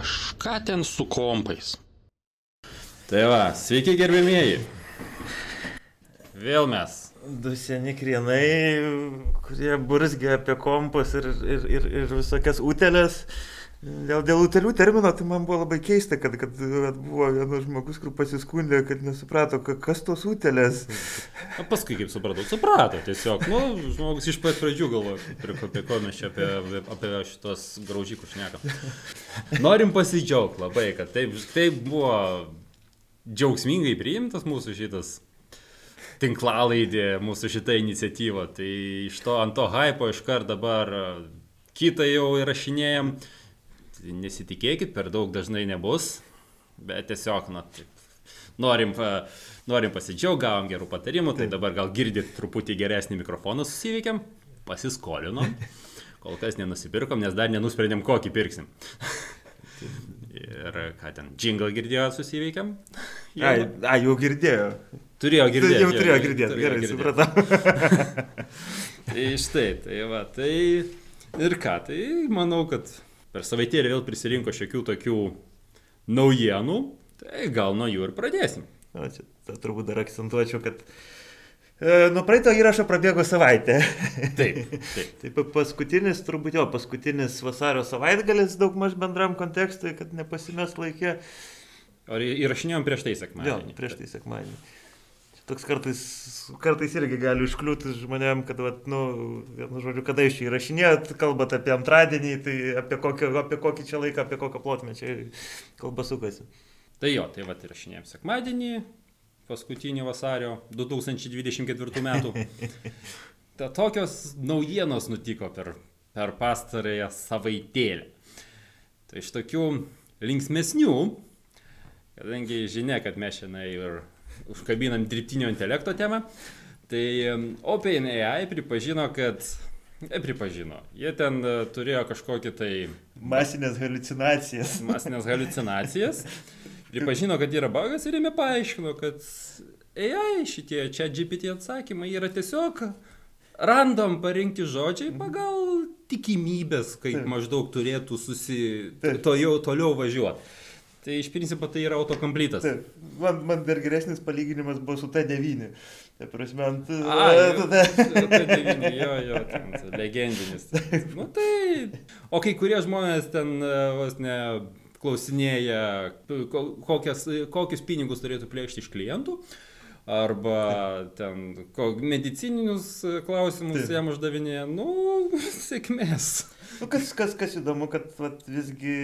Kažką ten su kompais. Tai va, sveiki gerbėmieji. Vėl mes. Du seni krienai, kurie burzgia apie kompus ir, ir, ir, ir visokias utelės. Dėl, dėl utelių termino, tai man buvo labai keista, kad, kad buvo vienas žmogus, kur pasiskundė, kad nesuprato, kas tos utelės. O paskui, kaip supratau, suprato tiesiog. Nu, žmogus iš pat pradžių galvoja, apie ko mes čia apie, apie šitos graužikus šnekam. Norim pasidžiaugti labai, kad taip, taip buvo džiaugsmingai priimtas mūsų šitas tinklalaidė, mūsų šita iniciatyva. Tai iš to ant to hypo iškart dabar kitą jau įrašinėjom nesitikėkit, per daug dažnai nebus, bet tiesiog, na, taip, norim, norim pasidžiaugti, gavom gerų patarimų, tai dabar gal girdit truputį geresnį mikrofoną susiveikiam, pasiskolinom, kol kas nenusipirkom, nes dar nenusprendėm, kokį pirksim. Ir ką ten, jingle girdėjo, susiveikiam? A, a, jau girdėjo. Turėjo girdėti. Jau turėjo girdėti, gerai, supratau. tai štai, tai va, tai ir ką, tai manau, kad per savaitėlį vėl prisirinko šiokių tokių naujienų, tai gal nuo jų ir pradėsim. O, čia turbūt dar akcentuočiau, kad e, nuo praeito įrašo prabėgo savaitė. Taip. Taip. taip paskutinis, turbūt jo, paskutinis vasario savaitgalis daug maž bendram kontekstui, kad nepasimės laikė. O įrašinėjom prieš tai sekmadienį. Jo, prieš tai sekmadienį toks kartais, kartais irgi gali užkliūti žmonėm, kad, vat, nu, vienu žodžiu, kada iš čia įrašinėjot, kalbate apie antradienį, tai apie kokį, apie kokį čia laiką, apie kokią plotmę čia kalba sukasi. Tai jo, tai va, įrašinėjom sekmadienį, paskutinį vasario 2024 metų. Ta tokios naujienos nutiko per, per pastarąją savaitėlę. Tai iš tokių linksmesnių, kadangi žinia, kad mes šiandien ir užkabinam dirbtinio intelekto temą, tai OpenAI pripažino, kad E, pripažino. Jie ten uh, turėjo kažkokį tai... Masinės halucinacijas. Masinės halucinacijas. Pripažino, kad yra bagas ir jame paaiškino, kad AI šitie čia GPT atsakymai yra tiesiog random parinkti žodžiai pagal tikimybės, kaip maždaug turėtų susi... to jau toliau važiuoti. Tai iš principo tai yra autokomplytas. Taip, man, man dar geresnis palyginimas buvo su T9. Tai prasme, ant... A, jau, T9, jo, jo, ten, legendinis. Nu tai... O kai kurie žmonės ten e, vos ne klausinėja, kokias, kokius pinigus turėtų plėšti iš klientų. Arba ten ko, medicininius klausimus Taip. jam uždavinėja, nu, sėkmės. Nu, kas, kas, kas įdomu, kad vat, visgi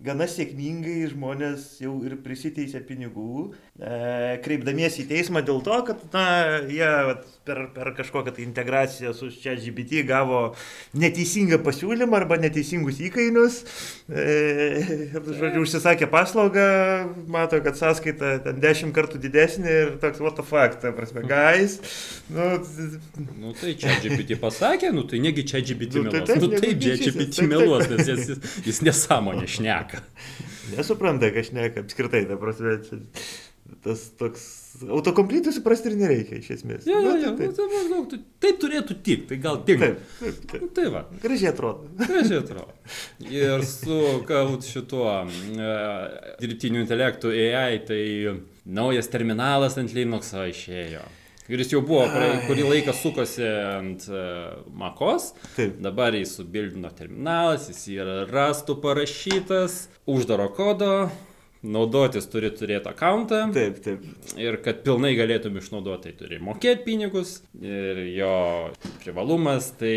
gana sėkmingai žmonės jau ir prisiteisė pinigų, e, kreipdamiesi į teismą dėl to, kad na, jie vat, per, per kažkokią tai integraciją su čia GPT gavo neteisingą pasiūlymą arba neteisingus įkainius. E, žodžiu, užsisakė paslaugą, mato, kad sąskaita ten dešimt kartų didesnė ir toks, what the fuck, ta prasme, guys. Nu, nu tai čia GPT pasakė, nu tai negi čia meluos. Nu, tai taip, nu, taip, čia GPT meluos, nes jis, jis nesąmonė šneka. Nesupranta, ką šneka apskritai, ta prasme, tas toks autokomplytų suprasti ir nereikia iš esmės. Ja, ja, ja, taip. Nu, tai, taip, taip turėtų tik, tai gal tik. Taip, taip, taip. Nu, tai va. Gražiai atrodo. Gražiai atrodo. Ir su galbūt šituo uh, dirbtiniu intelektu AI, tai naujas terminalas ant Linuxo išėjo. Ir jis jau buvo, Ai. kurį laiką sukosi ant uh, Makos. Taip. Dabar jis subildino terminalas, jis yra rastų parašytas, uždaro kodo, naudotis turi turėti akantą. Taip, taip. Ir kad pilnai galėtum išnaudoti, tai turi mokėti pinigus. Ir jo privalumas tai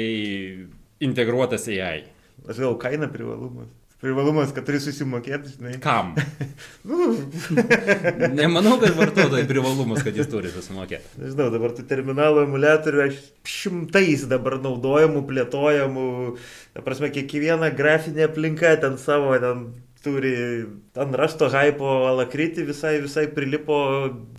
integruotas AI. Aš gal kaina privalumas. Privalumas, kad turi susimokėti, žinai. Kam? nu. Nemanau, kad vartotojai privalumas, kad jis turi susimokėti. Nežinau, dabar tų terminalų emulatorių aš šimtais dabar naudojamų, plėtojamų. Ta prasme, kiekviena grafinė aplinka ten savo, ten turi ant rasto hypo alakriti visai, visai prilipo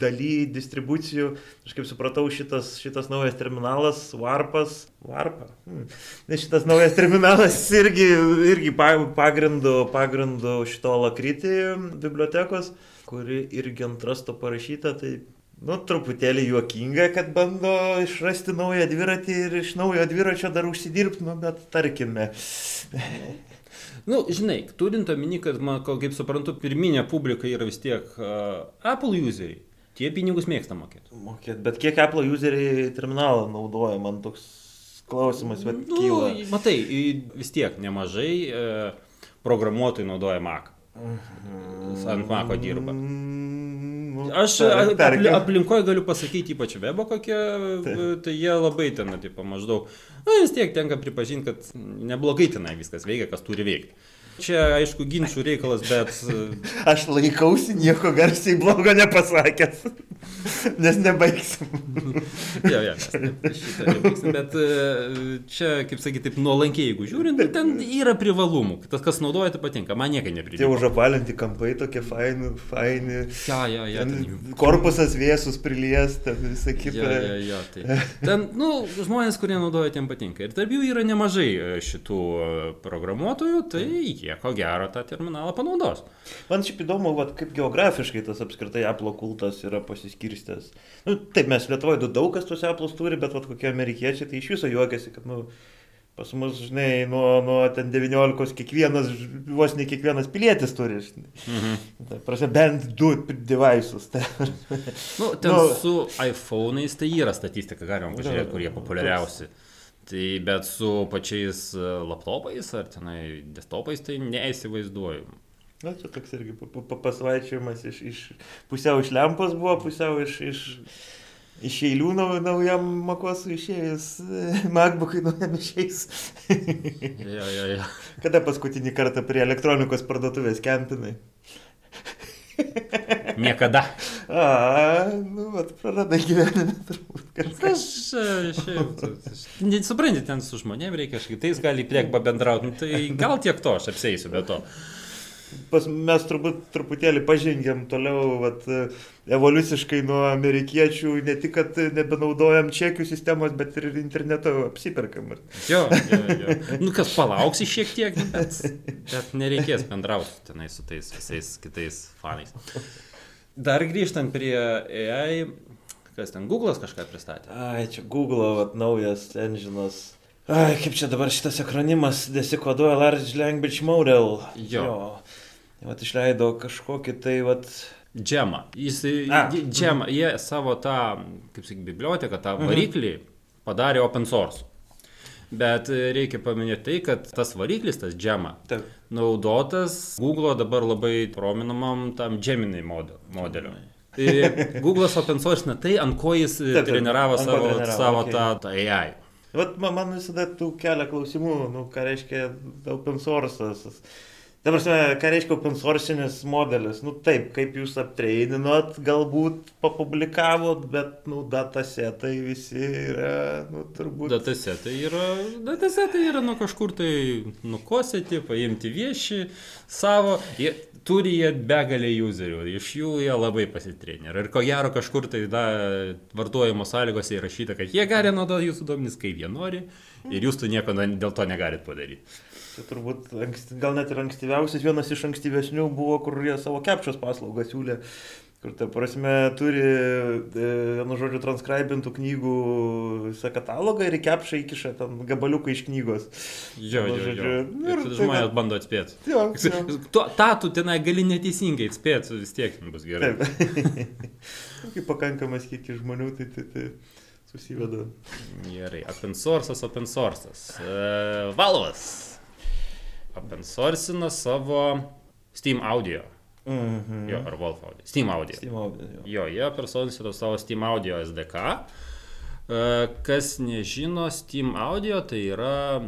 daly distribucijų. Aš kaip supratau, šitas, šitas naujas terminalas, Warpas, Warpa. Hmm. Šitas naujas terminalas irgi, irgi pagrindu, pagrindu šito alakriti bibliotekos, kuri irgi ant rasto parašyta. Tai Nu, truputėlį juokinga, kad bando išrasti naują dviratį ir iš naujo dviračio dar užsidirbti, nu, bet tarkime. Nu, žinai, turint omeny, kad, man, kaip suprantu, pirminė publika yra vis tiek uh, Apple useriai. Tie pinigus mėgsta mokėti. Mokėt, bet kiek Apple useriai terminalą naudoja, man toks klausimas, bet Nu, kyla. matai, vis tiek nemažai uh, programuotojų naudoja Mac. Ant Maco dirba. Mm, nu, Aš apli, aplinkoje galiu pasakyti, ypač webo kokie, tai jie labai ten, tipo, maždaug, na vis tiek tenka pripažinti, kad neblogai tenai viskas veikia, kas turi veikti. Čia, aišku, ginčių reikalas, bet Aš laikausi nieko garsiai blogo nepasakęs. Nes nebaigsim. jo, jo, mes šitą nebaigsim, bet e, čia, kaip sakyti, taip nuolankiai, jeigu žiūrint, nu, ten yra privalumų. Tas, kas naudoja, tai patinka, man niekai Tie nepridėjo. užapalinti kampai tokie faini, faini. Ja, ja, ja, ten. Ten korpusas vėsus prilies, ten visą kitą. Ja, ja, ja, tai. Ten, nu, žmonės, kurie naudoja, tiem patinka. Ir tarp jų yra nemažai e, šitų e, programuotojų, tai jie ko gero tą terminalą panaudos. Man šiaip įdomu, vat, kaip geografiškai tas apskritai Apple kultas yra pasiskirstęs. Nu, taip, mes Lietuvoje daug kas tuos Apple turi, bet vat, kokie amerikiečiai tai iš viso juokiasi, kad nu, pas mus, žinai, nuo, nuo ten 19 kiekvienas, vos ne kiekvienas pilietis turi. žinai. Mhm. Tai prasme, bent du devices. Tai, Nu, ten Nu. nu, su iPhone'ais tai yra statistika, galima pažiūrėti, kurie populiariausi. Tai bet su pačiais e, laptopais ar tenai desktopais tai neįsivaizduoju. Na, čia toks irgi pa- pa- pasvaičiavimas iš, iš pusiau iš lempos buvo, pusiau iš, iš, iš eilių nau, naujam makosui išėjus, MacBook'ai naujam išėjus. Ja, ja, ja. Kada paskutinį kartą prie elektronikos parduotuvės kempinai? Niekada. A, nu, vat, praradai gyvenime turbūt kažkas. Aš šiaip, nesuprantate, ten su žmonėm reikia kažkaip, tai jis gali priek pabendrauti, nu, tai gal tiek to, aš apseisiu be to. Pas, mes turbūt truputėlį pažengėm toliau vat, evoliuciškai nuo amerikiečių, ne tik, kad nebenaudojam čekių sistemos, bet ir interneto apsiperkam. Ir Jo, jo, jo. Nu, kas palauksi šiek tiek, bet, bet nereikės bendrauti tenai su tais visais kitais fanais. Dar grįžtant prie AI, kas ten Google'as kažką pristatė. Ai, čia Google vat, naujas enginas. Ai, kaip čia dabar šitas akronimas desikoduoja Large Language Model. Jo. Vat išleido kažkokį tai, vat, Džemą. Jis, džemą, jie savo tą, kaip sakyk, biblioteką, tą Mhm. variklį padarė open source. Bet e, reikia paminėti tai, kad tas variklis, tas džema, taip. naudotas Google dabar labai prominamam tam Gemini model, modeliu. Tai Google'as open source ne tai, ant ko jis e, Taip, taip, treniravo savo, treniravo, savo okei. tą, tą AI. Vat man, visada tų kelia klausimų, nu, ką reiškia open source'as. Ta prasme, ką reiškia open source'inis modelis? Nu taip, kaip jūs aptreininot, galbūt papublikavot, bet, nu, datasetai visi yra, nu, turbūt. Datasetai yra, datasetai yra nuo kažkur tai nukosėti, paimti vieši savo. Jie, turi jie begalę userių, iš jų jie labai pasitrenė. Ir ko gero kažkur tai da, vartojimo sąlygose įrašyta, kad jie gali naudoti jūsų duomenys kaip jie nori ir jūs to nieko dėl to negalit padaryti. Tai turbūt anksti, gal net ir ankstyviausias, vienas iš ankstyvesnių buvo, kur jie savo kepčios paslaugą siūlė. Kur, ta prasme, turi, e, vienu žodžiu, transkribintų knygų visą katalogą ir į kepšą įkiša ten gabaliuką iš knygos. Jo, Nu, jo, jo. žodžiu, Ir ir tada tai žmonės va- bando atspėti. Jo, jo. Tu, tą tu tenai gali neteisingai atspėti, vis tiek bus gerai. Taip. Kai pakankamas kiekis žmonių, tai, tai, tai susiveda. Gerai, open source'as, open source'as. Uh, Valvas. Open source'ina savo Steam audio. Mhm. Jo, ar Wolf audio. Steam audio. Steam Audio, jo. Jo, jie open source'ino savo Steam audio SDK. E, Kas nežino, Steam audio tai yra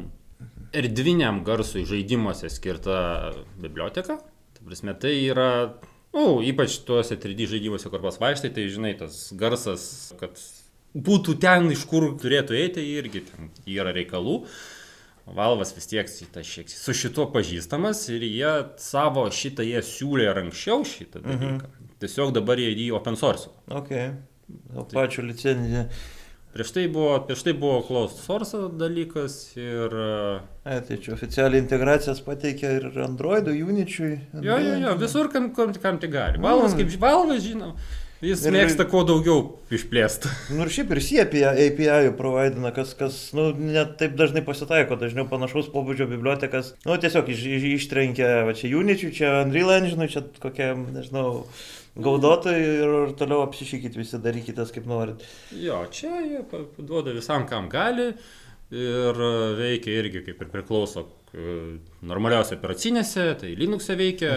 erdviniam garsui žaidimuose skirta biblioteka. Tai prasme, tai yra, nu, ypač tuose 3D žaidimuose, kur pasvaištai, tai žinai, tas garsas, kad būtų ten, iš kur turėtų eiti, irgi ten yra reikalų. Valvas vis tiek tiek su šituo pažįstamas ir jie savo šitą jie siūlė ir anksčiau šitą dalyką. Mhm. Tiesiog dabar jie jį open source. Ok. O pačiu licenciją. Prieš tai buvo, prieš tai buvo closed source dalykas ir... e, tai čia oficialiai integracijas pateikia ir Androidų, Uničiui. Jo, jo, jo, visur, kam, kam, kam tik gali. Valvas, kaip ži- valvas, žinau, Jis Ir- mėgsta kuo daugiau išplėsti. Nu ir šiaip ir SIEPI API provaidina, kas, kas nu, net taip dažnai pasitaiko, dažniau panašaus pobūdžio bibliotekas, nu tiesiog iš, iš, ištrenkia, va čia Unity, čia Unreal Engine, čia kokie, nežinau, gaudotai ir, ir toliau apsišykit visi, darykite kaip norit. Jo, čia jie duoda visam, kam gali ir veikia irgi kaip ir priklauso normaliausia operacinėse, tai Linux'e veikia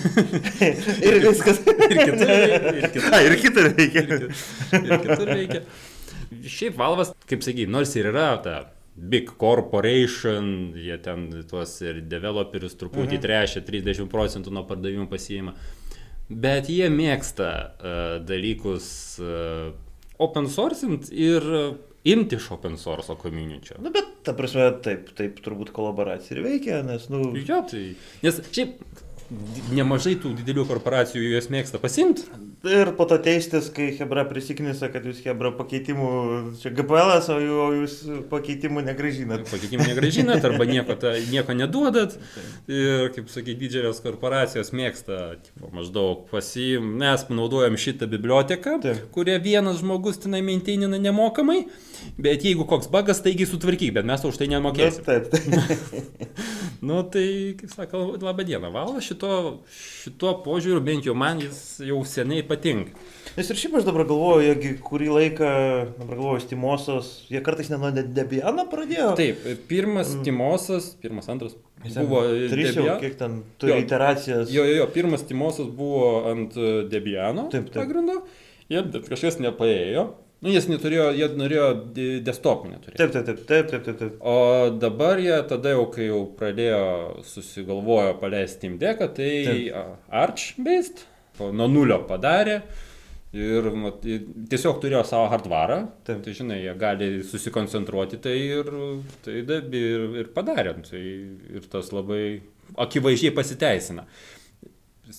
ir viskas. ir kitur veikia. Ir kitur, A, ir kitą reikia. ir, ki- ir kitur veikia. Šiaip Valvas, kaip sakai, nors ir yra ta Big Corporation, jie ten tuos ir developerius truputį Mhm. trešia, 30 procentų nuo pardavimų pasiima. Bet jie mėgsta uh, dalykus uh, open sourcint ir uh, imti iš open source community. Na, bet, ta prasme, taip, taip turbūt kolaboracija ir veikia, nes, nu, Jo, tai. Nes šiaip nemažai tų didelių korporacijų jas mėgsta pasimti. ir po to teistis, kai Hebra prisiknisa, kad jūs Hebra pakeitimų, čia GPL, o jūs pakeitimų negražinat. Pakeitimų negražinat arba nieko, ta, nieko neduodat. Ir, kaip sakai, didžiulės korporacijos mėgsta, tipo, maždaug pasim, mes naudojam šitą biblioteką, Taip. kurią vienas žmogus tenai maintainina nemokamai, bet jeigu koks bagas, taigi sutvarkyk, bet mes už tai Nu, nemokėsim. taip, taip. Nu tai, kaip sako, laba diena, Valas šito, šito požiūriu bent jau man jis jau seniai patinka. Nes ir šiaip aš dabar galvoju, jie kurį laiką, dabar galvoju, Stimosas, jie kartais ne nuo Debiano pradėjo. Taip, pirmas Timosas, pirmas, antras Jis buvo Trys jau, kiek ten turi Jo. iteracijas. Jo, jo, jo, pirmas Timosas buvo ant e, Debiano Taip, taip. pagrindo, bet kažkas nepaėjo. Nu, jis neturėjo, jie norėjo de- desktopinę turėti. Taip, taip, taip, taip, taip, taip, taip. O dabar jie tada jau, kai jau pradėjo susigalvojo paleisti Steam Deck, tai Taip. a, Arch-based, po- nuo nulio padarė. Ir mat, tiesiog turėjo savo hardvarą, Taip. tai žinai, jie gali susikoncentruoti tai ir, tai da- ir, ir padarė. Tai ir tas labai akivaizdžiai pasiteisina.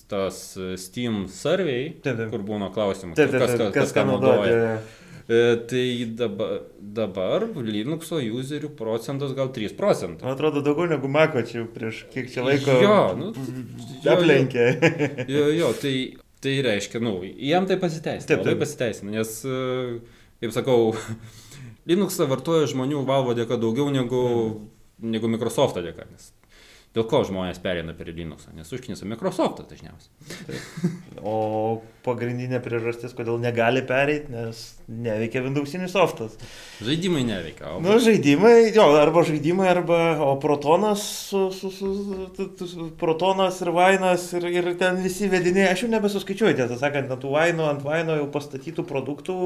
Tas e, Steam survey, Taip, taip. kur būna klausimas, Taip, taip, kas, taip, kas, kas ką naudoja. naudoja. E, Tai dabar, dabar Linuxo userių procentas gal 3 procentai. Man atrodo daugiau negu Mako čia prieš kiek čia laiko. Jo, nu, jo, Aplenkė. Jo, jo, tai, tai reiškia, nu, jam tai pasiteisina. Taip, taip. pasiteisina, nes, e, kaip sakau, Linuxą vartoja žmonių Valvo dėka daugiau negu, negu Microsoft'o dėka. Nes dėl ko žmonės perėina per Linuxą? Nes užknisa Microsoft'as dažniausiai. O pagrindinė priežastis, kodėl negali pereiti, nes neveikia Windowsinis softas. Žaidimai neveikia. O Nu, žaidimai, jo, arba žaidimai, arba, o protonas, su, su, su, tu- su, protonas ir vainas ir, ir ten visi vediniai, aš jau nebesuskaičiuoju, tiesą sakant, ant tų vaino, ant vaino jau pastatytų produktų,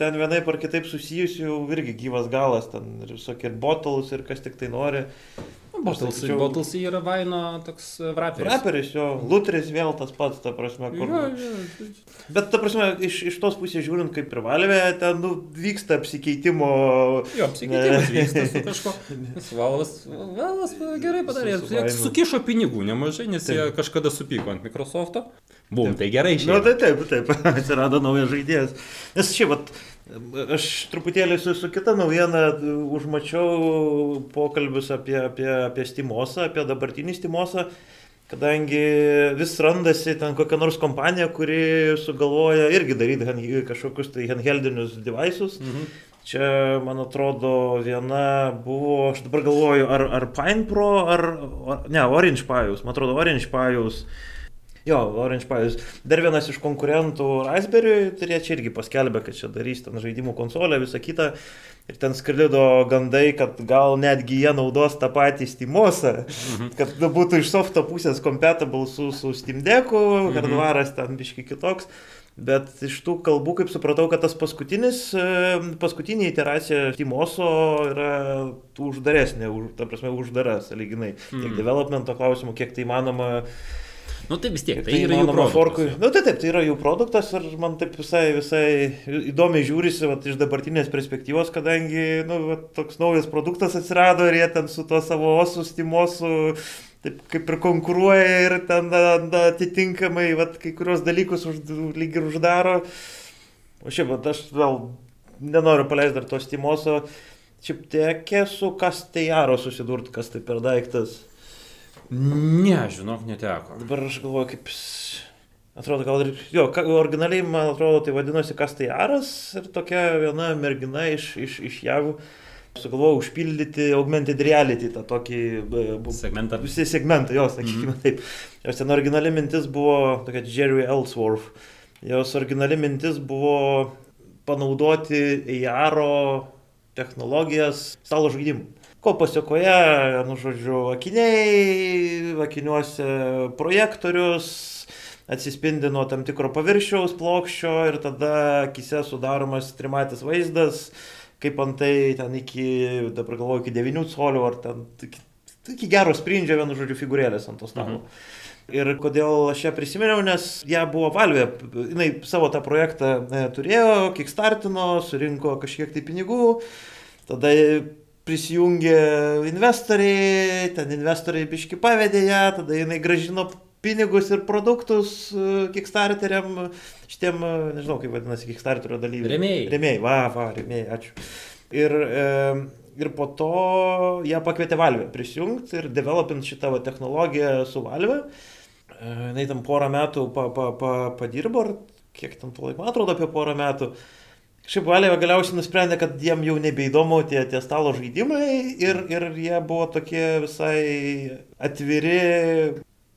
ten vienai par kitaip susijusių irgi gyvas galas, ten ir visokie ir bottles ir kas tik tai nori. Bottles, sakyčiau- Bottles yra Vaino toks e, vraperis. Raperis jo, Lutris vėl tas pats, ta prasme, kur. Jo, jo. Bet, ta prasme, iš, iš tos pusės žiūrint, kaip privalvė, ten nu, vyksta apsikeitimo. Jo, apsikeitimas vyksta su kažko. Nes Valas, Valas gerai padarė. Su- su Jie sukišo pinigų nemažai, nes jie Taip. kažkada supyko ant Microsoft'o. Bum, tai gerai Na, išėjo. tai taip, taip, atsirado naujas žaidėjas. Nes šiaip, aš truputėlį su, su kita naujiena užmačiau pokalbius apie, apie, apie Stimosą, apie dabartinį Stimosą. Kadangi vis randasi ten kokia nors kompanija, kuri sugalvoja irgi daryti kažkokius tai handheldinius devices. Mhm. Čia, man atrodo, viena buvo, aš dabar galvoju, ar, ar Pine Pro, ar, ar ne, Orange Pius, man atrodo, Orange Pius. Jo, Orange Pius. Dar vienas iš konkurentų Raspberry, tai čia irgi paskelbė, kad čia darys ten žaidimų konsolę, visą kitą. Ir ten sklido gandai, kad gal netgi jie naudos tą patį Steamosą, Mhm. kad nu, būtų iš softo pusės compatible su, su Steam Decku, Mhm. hardvaras ten biški kitoks. Bet iš tų kalbų, kaip supratau, kad tas paskutinis, e, paskutinė iteracija Timoso yra uždaresnė, už, ta prasme, uždara, saliginai. Tiek Mm. developmento klausimų, kiek tai įmanoma. Nu tai vis tiek, kiek tai yra jų produktas. Na nu, tai taip, tai yra jų produktas ir man taip visai, visai įdomiai žiūrisi vat, iš dabartinės perspektyvos, kadangi nu, vat, toks naujas produktas atsirado ir jie ten su tuo savo osu, Timosu. Taip kaip ir konkuruoja ir ten na, na, atitinkamai vat, kai kurios dalykus už, lyg ir uždaro. O šiaip, vat, aš vėl nenoriu paleisti dar tos Timoso. Šiaip tiek su Kastejaro susidurti, kas tai per daiktas. Ne, žinok, neteko. Dabar aš galvoju, kaip... Atrodo, gal ir, jo, originaliai, man atrodo, tai vadinosi Kastajaras ir tokia viena mergina iš, iš, iš JAV sugalvojo užpildyti augmented reality, tą tokį bu- Segmentą. visi segmentai, jo, sakykime mm. taip. Jos ten originali mintis buvo tokia Jerry Ellsworth. Jos originali mintis buvo panaudoti AR technologijas stalo žaidimų. Ko pasiekoje, nu žodžiu, akiniai, akiniuose projektorius, atsispindi nuo tam tikro paviršiaus plokščio ir tada akise sudaromas trimatis vaizdas, kaip antai ten iki, dabar galvoju, iki 9 colių ar ten iki, iki gero sprindžio, vienu žodžiu, figūrėlės ant to stalo. Mhm. Ir kodėl aš ją prisiminiau, nes ją buvo Valvė, jinai savo tą projektą e, turėjo, kickstartino, surinko kažkiek tai pinigų, tada prisijungė investoriai, ten investoriai biški pavedė ją, tada jinai gražino pinigus ir produktus e, kickstarteriam, šitiem, e, nežinau kaip vadinasi, kickstarterio dalyviai. Rėmėjai. Rėmėjai, va, va, rėmėjai, ačiū. Ir, e, ir po to ją pakvietė Valvė prisijungti ir developint šitą va, technologiją su Valvė. E, Jis tam porą metų pa, pa, pa, padirbo, ar kiek ten to laiko, man atrodo apie porą metų. Kažkaip Valvė galiausiai nusprendė, kad jiem jau nebeįdomu tie, tie stalo žaidimai ir, ir jie buvo tokie visai atviri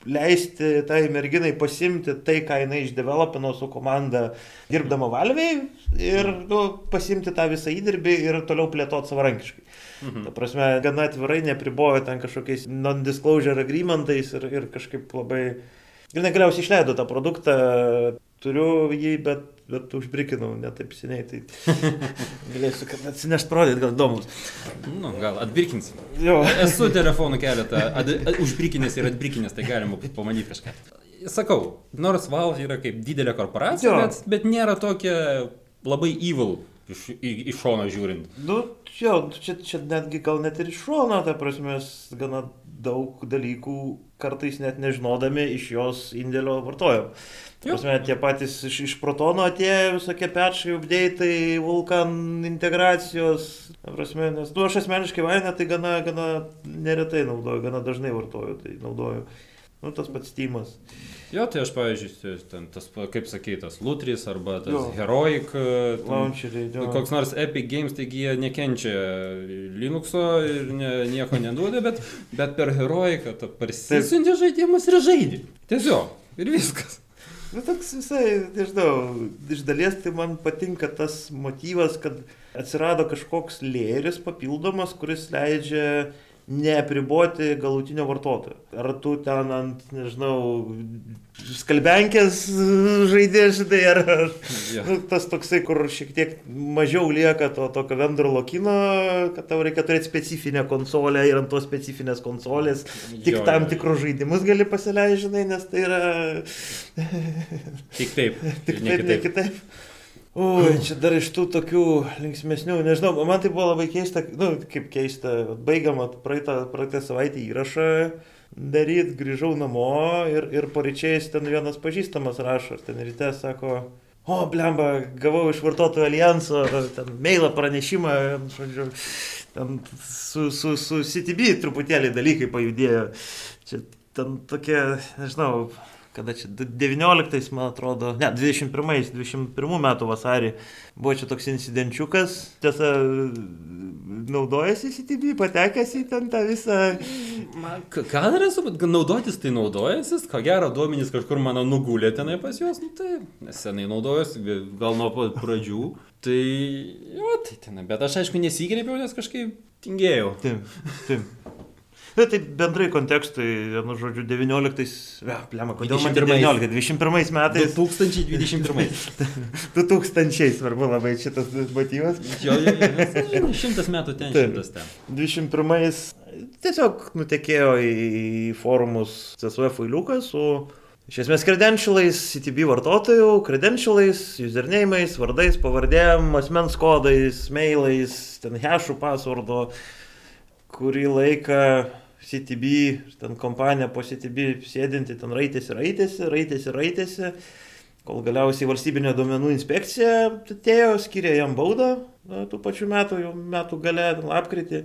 leisti tai merginai pasimti tai, ką jinai išdevelopino su komanda dirbdama Valviai ir nu, pasimti tą visą įdirbį ir toliau plėtoti savarankiškai. Mhm. Ta prasme, gana atvirai nepribojo ten kažkokiais non-disclosure agreementais ir, ir kažkaip labai... Ir negaliausiai išleido tą produktą, turiu jį, bet, bet užbrikinau netaip seniai, tai galėsiu, kad atsinešt parodyti, gal įdomus. Nu, gal atbirkinsim. Jo. Esu telefonų keletą ad, ad, užbrikinęs ir atbrikinęs, tai galima pamatyti kažką. Sakau, nors Valve yra kaip didelė korporacija, Jo. bet, bet nėra tokia labai evil iš, į, iš šono žiūrint. Nu, jo, čia, čia netgi gal net ir iš šono, ta prasme, gana daug dalykų kartais net nežinodami iš jos indėlio vartojam. Prasme, tie patys iš, iš protono atėjo visokie pečai, updėtai, vulkan integracijos. Prasme, nes, nu, aš asmeniškai vainę tai gana, gana neretai naudoju, gana dažnai vartoju, tai naudoju. Nu, tas pats Steamas. Jo, tai aš, pavyzdžiui, ten tas, kaip sakai, tas Lutris arba tas Jo. Heroic. ten- Launcheriai. Koks nors Epic Games, taigi jie nekenčia Linuxo ir ne, nieko neduoda, bet, bet per Heroiką tu parsisiunti žaidimus ir žaidži. Tiesiog. Ir viskas. Nu, toks visai, nežinau, iš dalies tai man patinka tas motyvas, kad atsirado kažkoks lėris papildomas, kuris leidžia neapriboti galutinio vartotojo. Ar tu ten ant, nežinau, skalbenkės žaidė žaidai, ar, Jo. nu, tas toksai, kur šiek tiek mažiau lieka to tokio vendor lokino, kad tau reikia turėti specifinę konsolę ir ant tos specifinės konsolės tik Jo, tam jo. tikrus žaidimus gali pasileisti, žinai, nes tai yra Tik taip. Tik ir ne taip, ne kitaip. Ui, čia dar iš tų tokių linksmesnių, nežinau, man tai buvo labai keista, nu, kaip keista, baigiam praeitą, praeitą savaitę įrašą daryti, grįžau namo ir, ir pareičiais ten vienas pažįstamas rašo, ten ryte sako, o, blemba, gavau iš vartotojų alijanso, ten mailą pranešimą, žodžiu, ten su, su, su CTB truputėlį dalykai pajudėjo. Čia ten tokie, nežinau, kada čia 19, man atrodo, ne, 21, 21 metų vasarį buvo čia toks incidenčiukas, tiesa, naudojasi CTB, patekęs į ten tą visą... Man, ką dar esu, naudotis tai naudojasis, ko gero duomenys kažkur mano nugulė tenai pas juos, nu tai, senai naudojuosi, gal nuo pat pradžių, tai, jo, tai ten, bet aš aišku nesigreipiau, nes kažkaip tingėjau. Taip, taip. Na, tai bendrai kontekstui, nu, žodžiu, 19, ja, plema, kodėl man 21. 19, 21 metais, 2021. 2000 svarbu labai šitas motyvas. Jo, jo, jo, nes, žinai, šimtas metų ten, Taip. šimtas ten. 21 tiesiog nutekėjo į forumus CSV failiukas su iš esmės credentialais, CTB vartotojų, credentialais, username'ais, vardais, pavardėm, asmens kodais, mailais, ten hashų, passwordo, kurį laiką CTB, ten kompanija po CTB sėdinti, ten raitėsi, raitėsi, raitėsi, raitėsi, kol galiausiai valstybinė duomenų inspekcija atėjo, skiria jam baudą tų pačių metų, jau metų gale, lapkritį.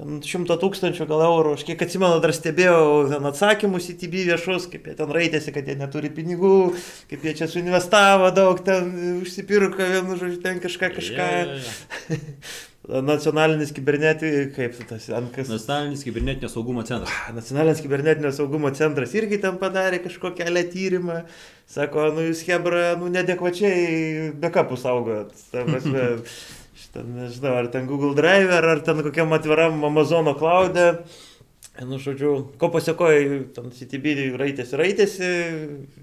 ten šimto tūkstančių gal eurų, aš kiek atsimenu, dar stebėjau ten atsakymus į TB viešus, kaip jie ten raitėsi, kad jie neturi pinigų, kaip jie čia suinvestavo daug, ten užsipirko, vienu žodžiu, ten kažką kažką. Ja, ja, ja. Nacionalinis kibernetikos, kaip tas, Ankas. Nacionalinis kibernetinio saugumo centras. Nacionalinis kibernetinio saugumo centras irgi ten padarė kažkokią kelią tyrimą. Sako, nu jūs Hebra, nu nedekvačiai backupų saugot. Šitą, nežinau, ar ten Google Drive, ar ten kokiam atviram Amazono cloud'e. Nu, žodžiu, ko pasiekoja, ten CTB raitėsi, raitėsi,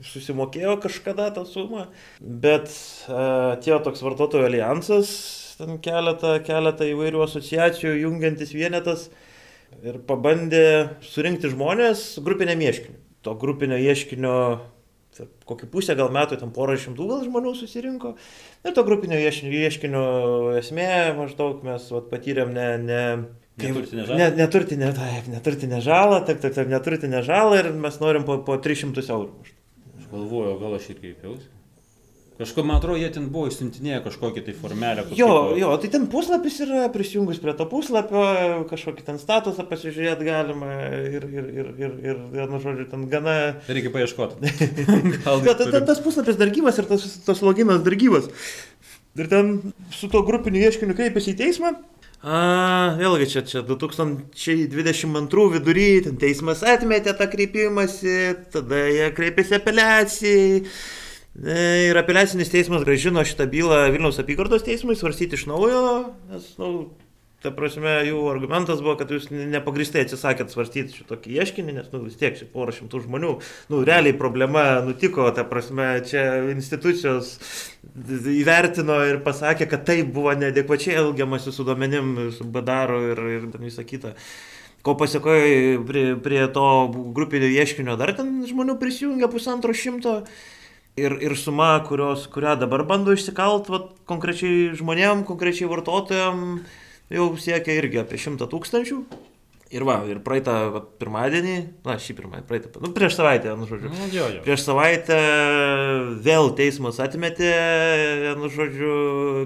susimokėjo kažkada tą sumą, bet uh, atėjo toks vartotojų alijansas, ten keletą, keletą įvairių asociacijų jungiantis vienetas ir pabandė surinkti žmonės grupinę ieškinį. To grupinio ieškinio kokį pusę gal metų, ten porą šimtų gal žmonių susirinko. Ir to grupinio ieškinio, ieškinio esmė maždaug mes vat, patyrėm ne... ne Neturtinę žalą. Ne, neturtinę, taip, neturtinę žalą, taip, taip, taip, neturtinę žalą ir mes norim po, po 300 eurų. Aš galvoju, gal aš ir kreipiausi. Kažko, man atrodo, jie ten buvo išsiuntinėję kažkokį tai formelę. Jo, jo, tai ten puslapis yra, prisijungus prie to puslapio, kažkokį ten statusą pasižiūrėti galima ir, ir, ir, ir, ir vienu žodžiu, ten gana... Reikia paieškoti. Gal ja, ta, ta, tas puslapis dar gyvas ir tas, tas loginas dar gyvas. Ir ten su to grupiniu ieškiniu kreipėsi į teismą. A, vėlgi čia, čia 2022 vidury, ten teismas atmetė tą kreipimąsi, tada jie kreipėsi apeliacijai. Ir apeliacinis teismas gražino šitą bylą Vilniaus apygardos teismui svarstyti iš naujo, nes, na, nu, ta prasme, jų argumentas buvo, kad jūs nepagristai atsisakėt svarstyti šitokį ieškinį, nes, nu, vis tiek, čia porą šimtų žmonių, nu, realiai problema nutiko, ta prasme, čia institucijos įvertino ir pasakė, kad taip buvo neadekvačiai elgiamasi su duomenim, su badaru ir, ir visą kitą. Ko pasiekoja prie, prie to grupinio ieškinio dar ten žmonių prisijungia pusantro šimto ir, ir suma, kurios, kurią dabar bando išsikalt vat, konkrečiai žmonėm, konkrečiai vartotojam, jau siekia irgi apie 100 tūkstančių. Ir va, ir praeitą va, pirmadienį, na, šį pirmadienį, praeitą, nu, prieš savaitę, nu, žodžiu. Nu, jo, jo. Prieš savaitę vėl teismas atmetė, nu, žodžiu,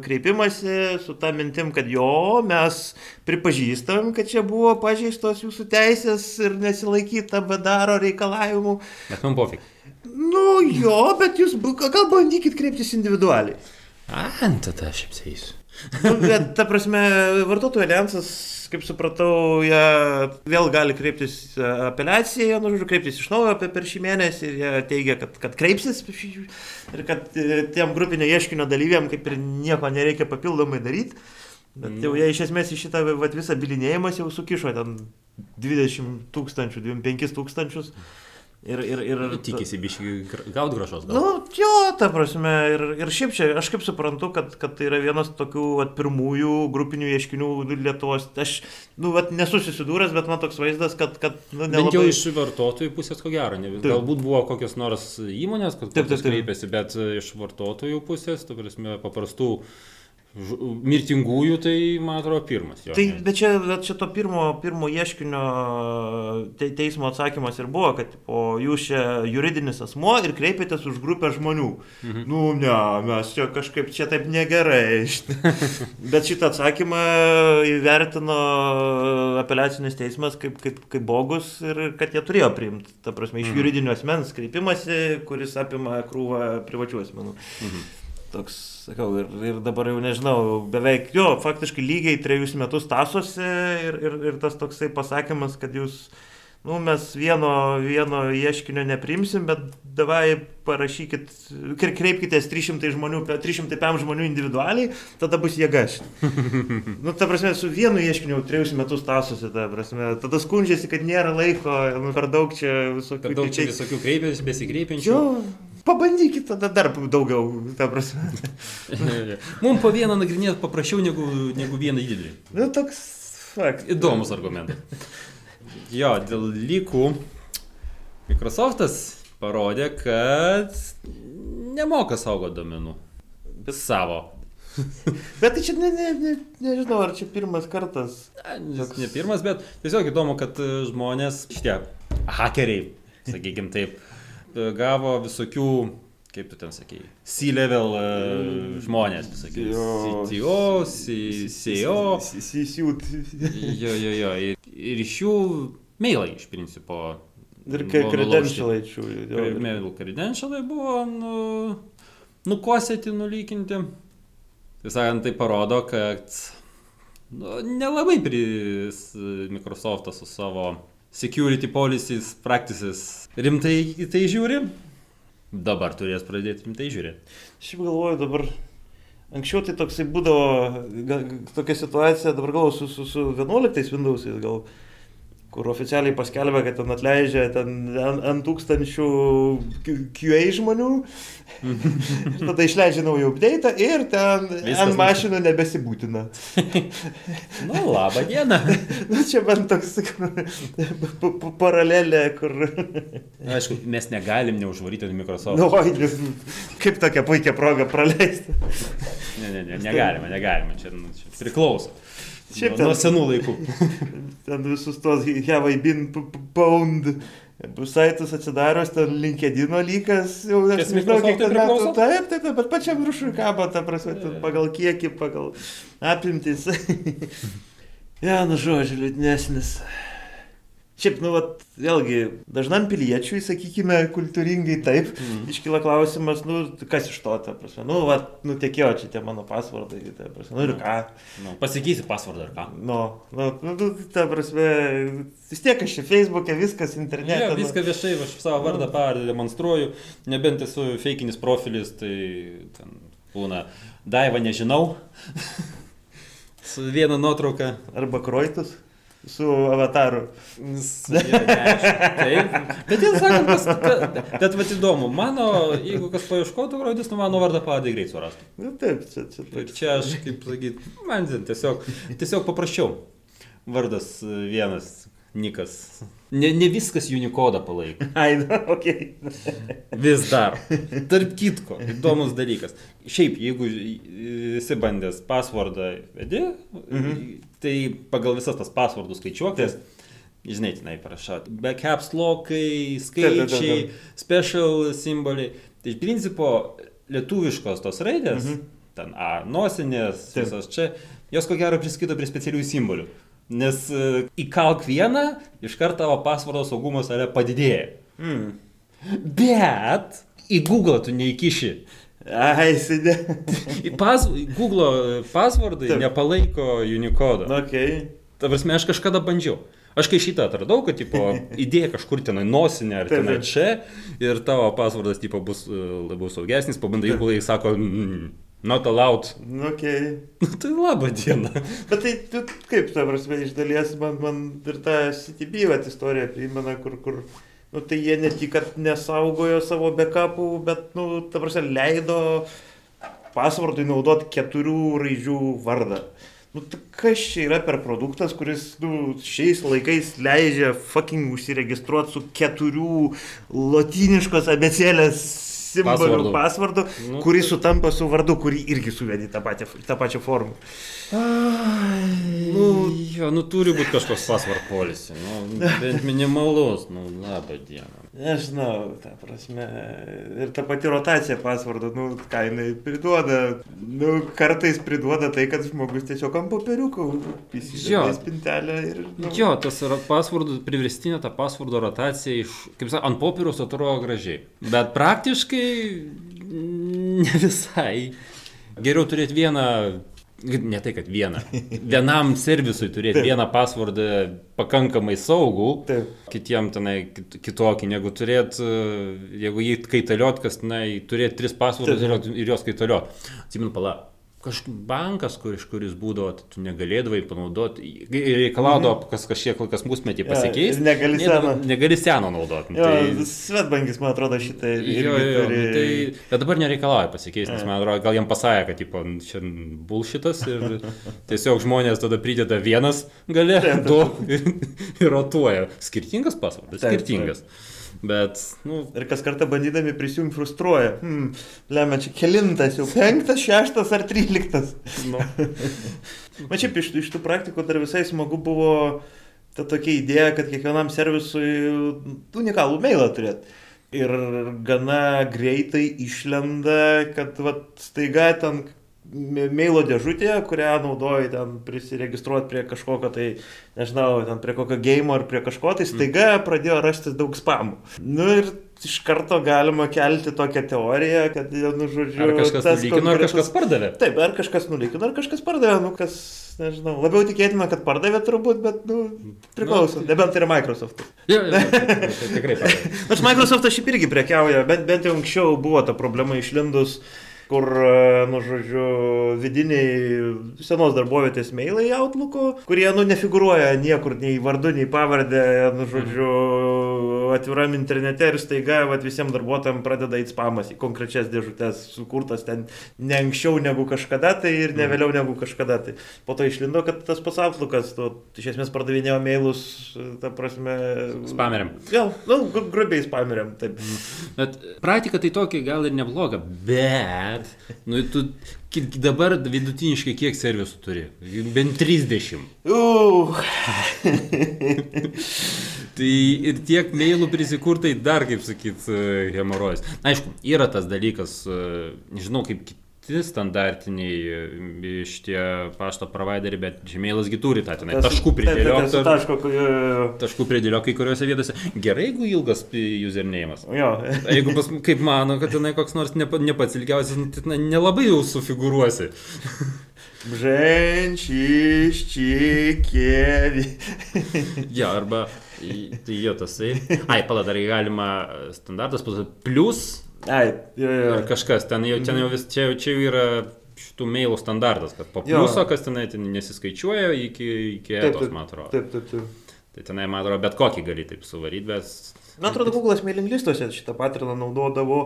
kreipimąsi su tą mintim, kad jo, mes pripažįstam, kad čia buvo pažeistos jūsų teisės ir nesilaikyta bedaro reikalavimų. Bet man pofik. Nu jo, bet jūs gal bandykit kreiptis individualiai. A, tada aš apsėsiu. nu, bet, ta prasme, vartotojų alijansas, kaip supratau, jie vėl gali kreiptis e, apeliaciją, nu, žodžiu, kreiptis iš naujo apie per šį mėnesį ir jie teigia, kad, kad kreipsis ir kad e, tiem grupinio ieškinio dalyviam kaip ir nieko nereikia papildomai daryti. Bet jau jie iš esmės į šitą vat, visą bilinėjimas jau sukišo ten 20 tūkstančių, 25 tūkstančius. Ir, ir, ir, Tikisi biškai gauti gražos. Gal. Nu, jo, ta prasme, ir, ir šiaip čia, aš kaip suprantu, kad, kad tai yra vienas tokių at, pirmųjų grupinių ieškinių Lietuvos. Aš, nu, at, nesu susidūręs, bet man toks vaizdas, kad, kad nu, Bent jau nelabai... iš vartotojų pusės ko gero. Ne, Taip. galbūt buvo kokios nors įmonės, kad Taip, taip, taip. kreipėsi, bet e, iš vartotojų pusės, tu prasme, paprastų ž- mirtingųjų, tai man atrodo pirmas. Jo, Tai, bet čia, bet čia to pirmo, pirmo ieškinio te, teismo atsakymas ir buvo, kad o, jūs čia juridinis asmo ir kreipėtės už grupę žmonių. Mhm. Nu, ne, mes čia kažkaip čia taip negerai. bet šitą atsakymą įvertino apeliacinis teismas kaip, kaip, kaip bogus ir kad jie turėjo priimti, ta prasme, iš Mhm. juridinio asmens kreipimasi, kuris apima krūvą privačių asmenų. Mhm. Toks, sakau, ir, ir dabar jau nežinau, beveik, jo, faktiškai lygiai trejus metus tasosi ir, ir, ir tas toksai pasakymas, kad jūs, nu, mes vieno, vieno ieškinio neprimsim, bet davai parašykit, kre- kreipkitės 300 žmonių, 305 žmonių individualiai, tada bus jėga. nu, ta prasme, su vienu ieškiniu trejus metus tasosi, ta prasme, tada skundžiasi, kad nėra laiko, nu, per daug čia visokių. Per daug tai čia visokių kreipėsi, besikreipiančių. Jo, pabandykit tada dar daugiau, ta prasme. Mums po vieną nagrinėti paprasčiau negu, negu vieną didelį. Nu, toks fakt. Įdomus argumentai. Jo, dėl lygų Microsoftas parodė, kad nemoka saugo domenų. Bet savo. Bet tai čia ne, ne, ne, nežinau, ar čia pirmas kartas. Jis ne pirmas, bet tiesiog įdomu, kad žmonės, šitie hakeriai, sakykime taip, gavo visokių kaip tu ten sakei, C-level uh, žmonės, sakai, Jo. CTO, CEO. Įsisiūt. Jo, jo, jo. Ir, iš jų mailai iš principo. Ir credentialai nulaužti. jo. Mail credentialai buvo nu, nukosėti, nulykinti. Tai sakant, tai parodo, kad nu, nelabai pris Microsoftas su savo security policies, practices rimtai į tai žiūri. Dabar turės pradėti rimtai žiūrėti. Šiaip galvoju dabar. Anksčiau tai toksai būdavo ga- tokia situacija, dabar gal su, su, su 11 Windows'ais gal, kur oficialiai paskelbė, kad ten atleidžia ten ant, tūkstančių QA žmonių. ir tada išleidžia naują update ir ten Viskas ant mašinų nebesibūtina. Nu, labą dieną. Nu, čia bent toks kur, pa- pa- paralelė, kur... Aišku, mes negalim neužvaryti Microsoft. Nu, oi, kaip tokia puikia proga praleisti. Ne, ne, ne, negalima, negalima. Čia, nu, čia priklauso. Šiaip nuo, nuo ten- senų laikų. ten visus tos have I been pound saitus atsidarius, ten LinkedIn lygas, jau aš nežinau, kiek ten metų. Taip, taip, taip, bet pačiam viršui kabo, ta prasme, ten pagal kiekį, pagal apimtis. ja, nu žodžiu, liūdnesnis. Šiaip, nu, vat, vėlgi, dažnam piliečiui, sakykime, kultūringai taip, Mhm. iškyla klausimas, nu, kas iš to, ta prasme, nu, vat, nutekėjo čia tie mano pasvardai, ta prasme, nu ir ką. Nu, pasikeisi pasvardą ar ką. Nu, nu, nu, nu, ta prasme, vis tiek aš čia Facebook'e viskas internete. Ne, nu. viską viešai, aš savo vardą pavardę demonstruoju, nebent esu fakinis profilis, tai ten būna Daiva nežinau. Su viena nuotrauka. Arba Kroitus su avataru. Taip. Bet tiesą sakant, pas, bet, bet vat įdomu, mano, jeigu kas paieškotų, rodys, nu mano vardą pavardę greit surastų. Nu, taip, čia, čia Ir toks. čia aš, kaip sakyt, man tiesiog, tiesiog paprasčiau. Vardas vienas, Nikas. Ne, ne viskas Unikodą palaiko. Ai, okei. Vis dar. Tarp kitko, įdomus dalykas. Šiaip, jeigu esi bandęs pasvardą vedi, Mhm. tai pagal visas tas pasvardų skaičiuoklės, žinai, tenai parašot, backups lokai, Taip, taip, taip, skaičiai, special simboliai. Tai iš principo lietuviškos tos raidės, Mhm. ten A, nosinės, visos čia, jos ko gero priskaito prie specialiųjų simbolių. Nes e, įkalk vieną, iš karto tavo pasvardo saugumo salė padidėja. Mm. Bet į Google tu neįkiši. Ai, sėdė. Pas, Google pasvardai Taip. nepalaiko Unikodo. Na, okei. Ta prasme, aš kažkada bandžiau. Aš kai šitą atradau, kad, tipo, idėja kažkur tenai nosinė ar taip. čia ir tavo pasvardas, tipo, bus e, labiau saugesnis, pabandai Google, jis sako, mm, not allowed. Nu, okei. Nu, tai laba diena. Bet tai tu, kaip, ta prasme, iš dalies man, man ir ta CTB vat, istorija primena, kur, kur, nu, tai jie ne tik, kad nesaugojo savo backupų, bet, nu, ta prasme, leido pasvardui naudoti keturių raidžių vardą. Nu, tai kas čia yra per produktas, kuris, nu, šiais laikais leidžia fucking užsiregistruoti su keturių lotyniškos abecėlės simbolių Pasvardu. pasvardu, Nu, kuris sutampa su vardu, kurį irgi suvedi tą, patį, tą pačią formą. Nu, jo, nu turi būti kažkoks pasvard policy. Nu, bent minimalus, nu, laba diena. Nežinau, ta prasme. Ir ta pati rotacija pasvardo, nu, ką jinai priduoda. Nu, kartais priduoda tai, kad žmogus tiesiog ant popieriuko Jo. įsideda spintelę ir... Nu, Jo, tas pasvardų, priverstinė ta pasvardo rotacija iš, kaip sakant, ant popieriaus atrodo gražiai. Bet praktiškai ne visai. Geriau turėti vieną, ne tai kad vieną, vienam servisui turėti Taip. vieną pasvardą pakankamai saugų, Taip. kitiem tenai kit- kitokį, negu turėti, jeigu jį kaitaliot, kas tenai turėti tris pasvardus ir, ir juos kaitaliot. Atsimenu, pala. Kažkoks bankas, kur, iš kuris būdavo, tai tu negalėdavai panaudoti, reikalaudavo, kas kažkiek kas musmetį Jo, pasikeis. ir negali ne, seno. Negali seno naudoti. Jo, tai... Svetbankis, man atrodo, šitą Jo, jo, jo, turi. nu tai, bet dabar nereikalauja pasikeisti, nes man atrodo, gal jam pasakė, kad tipo, čia bullshitas ir tiesiog žmonės tada prideda vienas gale, du ir, ir rotuoja. Skirtingas pasvardas, Taip, skirtingas. Bet, nu, Ir kas kartą bandydami prisijungti frustruoja. Hmm, lemia čia kelintas, jau penktas, šeštas ar tryliktas. nu. Man šiaip iš, iš tų praktikų dar visai smagu buvo ta tokia idėja, kad kiekvienam servisui unikalų mailą turėt. ir gana greitai išlenda, kad vat, staiga ten mailo dėžutė, kurią naudoji ten prisiregistruoti prie kažkokio tai, nežinau, ten prie kokio game ar prie kažko, tai staiga pradėjo rastis daug spamų. Nu ir iš karto galima kelti tokią teoriją, kad, nu, žodžiu, Ar kažkas tas nulygino, ar konkretus- kažkas pardavė. Taip, ar kažkas nulygino, ar kažkas pardavė, nu kas, nežinau, labiau tikėtina, kad pardavė turbūt, bet, nu, priklauso, nebent tai yra Microsoft. Jo, jo, tai tikrai. Nors Microsoftas šiaip irgi prekiauja, bent, bent jau anksčiau buvo ta problema išlindus, kur, e, nu, žodžiu, vidiniai senos darbovietės mailai Outlook'o, kurie, nu, nefiguruoja niekur, nei vardu, nei pavardė, nu, žodžiu, atviram internete ir staiga, vat, visiems darbuotojams pradeda įt spamas į konkrečias dėžutės, sukurtas ten ne anksčiau negu kažkada, tai ir ne vėliau negu kažkada. Tai po to išlindo, kad tas pats Outlook'as, tu iš esmės pardavinėjo mailus, ta prasme... Spameriam. Gal, nu, gru- grubiai spameriam, taip. Bet praktika tai tokia gal ir nebloga, bet, nu, tu dabar vidutiniškai kiek servisų turi? Bent 30. Uh, Tai ir tiek mailų prisikurtai dar, kaip sakyt, hemorojus. Aišku, yra tas dalykas, e, nežinau, kaip kiti standartiniai e, šitie pašto provideriai, bet Gmailasgi turi tą tenai taškų taip, taško, jo, jo, jo. Taškų pridėliok kai kuriuose vietose. Gerai, jeigu ilgas username'as. Jo. Jeigu pas, kaip mano, kad tenai koks nors ne, ne pats ilgiausias, nu, tai nelabai jau sufigūruosi. Bženčiščikėvi. Ja, arba, tai jo tasai. Ai, pala, dar galima e, standartas, plus- plus Ai, jo, jo. ar kažkas, ten jau, ten jau vis, čia, čia jau yra šitų mailų standartas, kad po pliuso, kas tenai ten nesiskaičiuoja iki, iki Taip, etos, man atrodo. Taip, taip, taip. Tai tenai, man atrodo, bet kokį gali taip suvaryti, bet... Man atrodo, Google'as mailing listuose šitą patriną naudodavo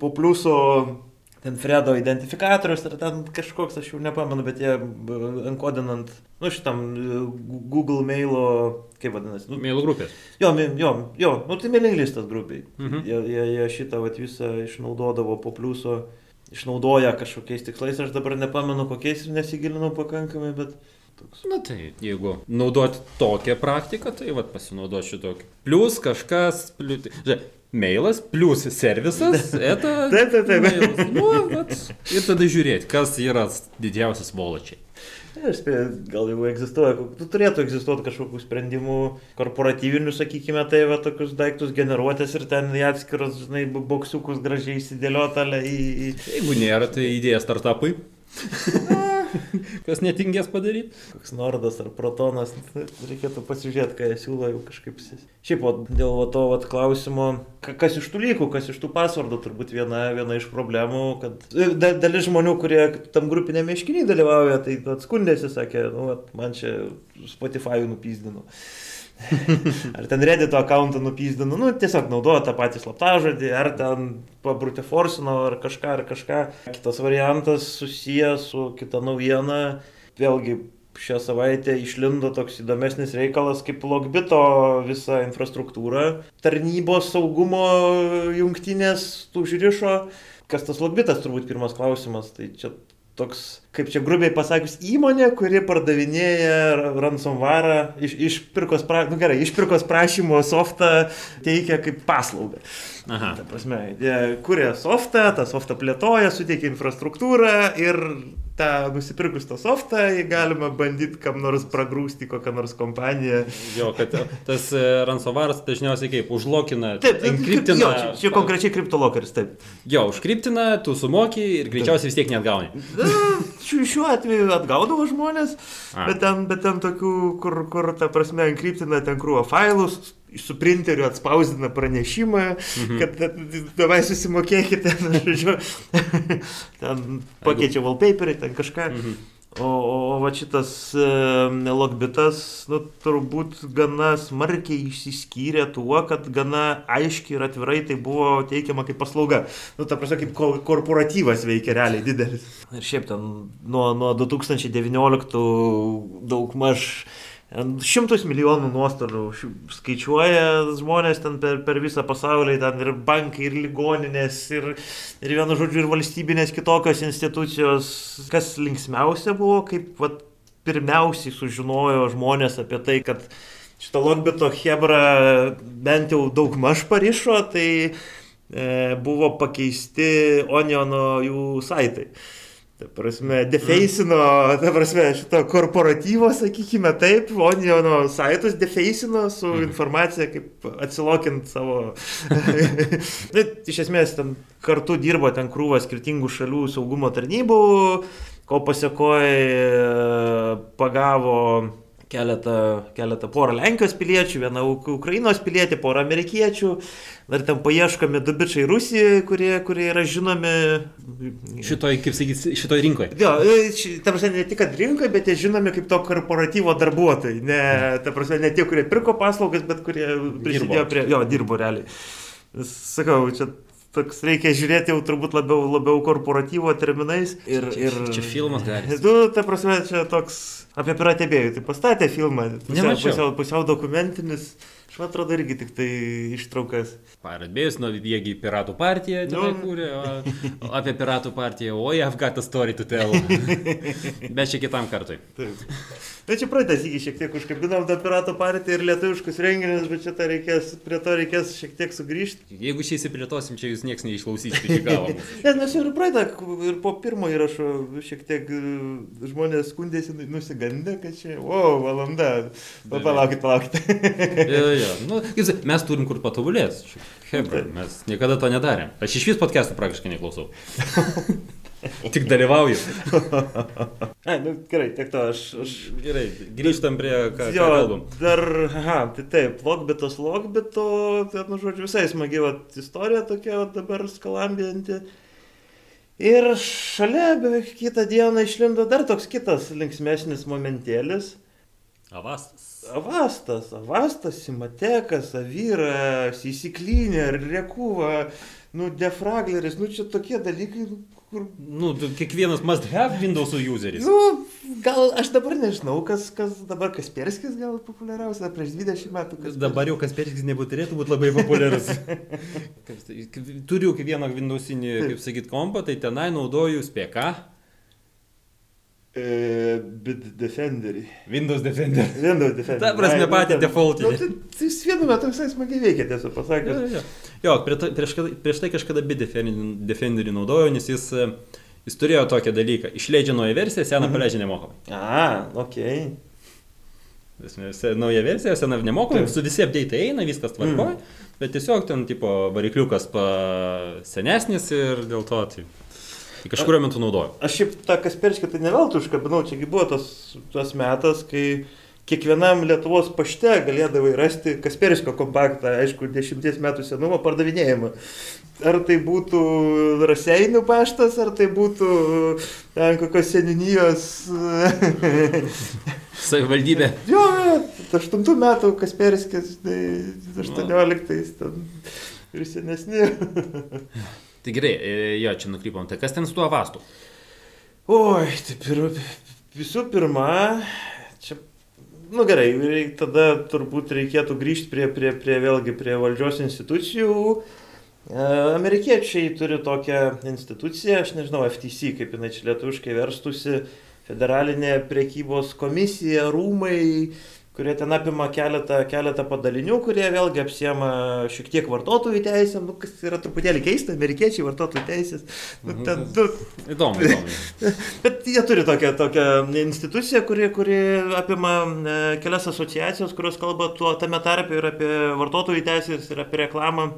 po pliuso ten Fredo identifikatorius ar ten kažkoks, aš jau nepamenu, bet jie enkodinant, nu šitam e, Google mailo, kaip vadinasi, nu, Mailų grupės. jo, jo, jo, nu tai mailing listas grubiai. Mhm. Jie, jie, jie šitą vat, visą išnaudodavo po pliuso, išnaudoja kažkokiais tikslais, aš dabar nepamenu kokiais ir nesigilinau pakankamai, bet toks. Na tai, jeigu naudoti tokią praktiką, tai vad pasinaudoti šitokį. Plus kažkas, plus... Žiūrėk, mailas, plus servisas, eta... Taip, taip, taip. mailas. Nu, vat, ir tada žiūrėti, kas yra didžiausias voločiai. Aš spėju, gal jau egzistuoja, tu turėtų egzistuoti kažkokių sprendimų korporatyvinių, sakykime, tai va tokius daiktus generuotės ir ten į atskirus, žinai, boksiukus gražiai įsidėliotą į... į... Jeigu nėra, tai idėja startupui. Kas netingės padaryti? Koks Nordas ar Protonas, nu, reikėtų pasižiūrėti, ką jie siūlo jau kažkaip. Šiaip, o dėl va to vat, klausimo, ka- kas iš tų lygų, kas iš tų pasvardų, turbūt viena, viena iš problemų, kad da, dalis žmonių, kurie tam grupinėme iškiniai dalyvauja, tai vat skundėsi, sakė, nu, vat, man čia Spotify nupyzdino. Ar ten Reddito akantą nupyzdino, nu tiesiog naudoja tą patį slaptažodį, ar ten pabrutė forsino, ar kažką, ar kažką. Kitas variantas susijęs su kita naujiena, vėlgi šią savaitę išlindo toks įdomesnis reikalas kaip Logbito visa infrastruktūra, tarnybos saugumo jungtinės užrišo. Kas tas Logbitas turbūt pirmas klausimas, tai čia toks, kaip čia grubiai pasakius, įmonė, kuri pardavinėja ransomware, iš, išpirkos, pra, nu gerai, išpirkos prašymo softą teikia kaip paslaugą. Aha. Ta prasme, jie kuria softą, tą softą plėtoja, suteikia infrastruktūrą ir tą nusipirkus tą softą, galima bandyti kam nors pragrūsti kokią nors kompaniją. Jo, kad tas e, ransomware'as dažniausiai kaip užlokina, Taip, taip, enkriptina. jo, čia, čia konkrečiai kriptolokeris, taip. Jo, užkriptina, tu sumoki ir greičiausiai vis tiek net gauni. Na, Šiuo, atveju atgaudavo žmonės, A. bet ten, bet ten tokių, kur, kur ta prasme, enkriptina ten krūvą failus, su printeriu atspausdina pranešimą, mhm. kad davai susimokėkite, žodžiu, ten pakeičia wallpaperį, ten kažką. Mhm. O, o, o va šitas e, logbitas, nu, turbūt gana smarkiai išsiskyrė tuo, kad gana aiškiai ir atvirai tai buvo teikiama kaip paslauga. Nu, ta prasme, kaip ko- korporatyvas veikia realiai didelis. Ir šiaip ten nuo, nuo 2019 daug maž šimtus milijonų nuostolių skaičiuoja žmonės ten per, per visą pasaulį, ten ir bankai, ir ligoninės, ir, ir vienu žodžiu, ir valstybinės kitokios institucijos. Kas linksmiausia buvo, kaip vat, pirmiausiai sužinojo žmonės apie tai, kad šitą Logbito Hebra bent jau daug maž parišo, tai e, buvo pakeisti Oniono jų saitai. Ta prasme, defeisino, ta prasme, šito korporatyvo, sakykime taip, Oniono saitus defeisino su informacija, kaip atsilokint savo. Na, iš esmės, ten kartu dirbo ten krūva skirtingų šalių saugumo tarnybų, ko pasiekoje pagavo keletą, keletą porą Lenkijos piliečių, vieną Uk- Ukrainos pilietį, porą amerikiečių, dar ten paieškomi du bičiai Rusijoje, kurie, kurie yra žinomi. Šitoj, kaip sakyti, šitoj rinkoje. Jo, e, ta prasme, ne tik rinkoje, bet jie žinomi kaip to korporatyvo darbuotojai. Ne, ta prasme, ne tie, kurie pirko paslaugas, bet kurie prisidėjo Dirbo. prie... Jo, dirbo realiai. Sakau, čia toks reikia žiūrėti jau turbūt labiau, labiau korporatyvo terminais. Ir, Čia, ir... čia filmas gali. Tu, ta prasme, čia toks apie piratėbėjų. Tai pastatė filmą. Pusiau, pusiau, pusiau dokumentinis. Aš atrodo irgi tik tai ištraukas. Paradbėjus, nu, jiegi piratų partiją Nu. kūrė, o, o apie piratų partiją, oi, I've got a story to tell. Bet čia kitam kartui. Taip. Bet čia praeitas iki šiek tiek užkabinom tą piratų partiją ir lietuviškus renginius, bet čia reikės, prie to reikės šiek tiek sugrįžti. Jeigu šiais įplėtosim, čia jūs nieks neišklausysite iki galo. mūsų. Nes mes ir praeitą, ir po pirmo įrašo šiek tiek e, žmonės skundėsi nusigandę, kad čia, o, valanda. Pa, palaukit, palaukit. Jo. Nu, mes turim kur patobulėti. Hebra, mes niekada to nedarėm. Aš iš vis podcastų praktiškai neklausau. Tik dalyvauju. Ai, nu, gerai, tiek to aš. aš... Gerai, grįžtam prie ką, ką Jo, kalbam. dar, aha, tai taip, logbitas logbito, tai, nu, žodžiu, visai smagi vat, istorija tokia vat, dabar skalambinti. Ir šalia beveik kitą dieną išlindo dar toks kitas linksmesnis momentėlis. Avastas. Avastas, Avastas, Simatekas, Avyras, Įsiklynė, Rekuva, nu, Defragleris, nu, čia tokie dalykai, nu, kur Nu, kiekvienas must have Windows useris. Nu, gal aš dabar nežinau, kas, kas dabar Kasperskis gal populiariausia prieš 20 metų. Kasperskis. Dabar jau Kasperskis nebūturėtų būti labai populiarus. Tai- Turiu vieną Windowsinį, kaip sakyt, kompą, tai tenai naudoju SPK, Bit Defenderį. Windows Defender. Windows Defender. Ta prasme, patį defaultinį. Nu, tai, jis vienu metu visai smagiai veikia, tiesą Jo, pasakius. jo, jo. Jo, prie ta- prieš, prieš tai kažkada Bit Defender- Defenderį naudojau, nes jis, jis turėjo tokią dalyką. Išleidžia naują versiją, seną paleidžia nemokamai. A, ok. Se- Nauja versija, sena nemokamai, Taip. su visi update eina, viskas tvarkoja, bet tiesiog ten tipo varikliukas senesnis ir dėl to tai, tai kažkurio metu naudoju. Aš šiaip tą Kasperskį tai neveltui užkabinau, čiagi buvo tas, tas metas, kai kiekvienam Lietuvos pašte galėdavai rasti Kasperskio kompaktą, aišku, dešimties metų senumo pardavinėjimą. Ar tai būtų Raseinių paštas, ar tai būtų ten kokios seninijos. Savivaldybė. jo, 8 metų Kasperskis, tai 18 ten ir senesni. Tai gerai, e, jo, čia nukrypom. Tai kas ten su tuo avastu? Oi, tai pir, visų pirma, čia, nu gerai, reik, tada turbūt reikėtų grįžti prie, prie, prie vėlgi prie valdžios institucijų. E, Amerikiečiai turi tokią instituciją, aš nežinau, FTC, kaip jinai čia lietuviškai verstusi, federalinė priekybos komisija, rūmai, kurie ten apima keletą, keletą padalinių, kurie vėlgi apsiema šiek tiek vartotojų teisėm, nu, kas yra truputėlį keista, amerikiečiai vartotojų teisės. Nu, ten, nu, Įdomu, įdomu. Bet jie turi tokią, tokią instituciją, kuri, kuri apima e, kelias asociacijos, kurios kalba tuo tame tarpe ir apie vartotojų teisės, ir apie reklamą.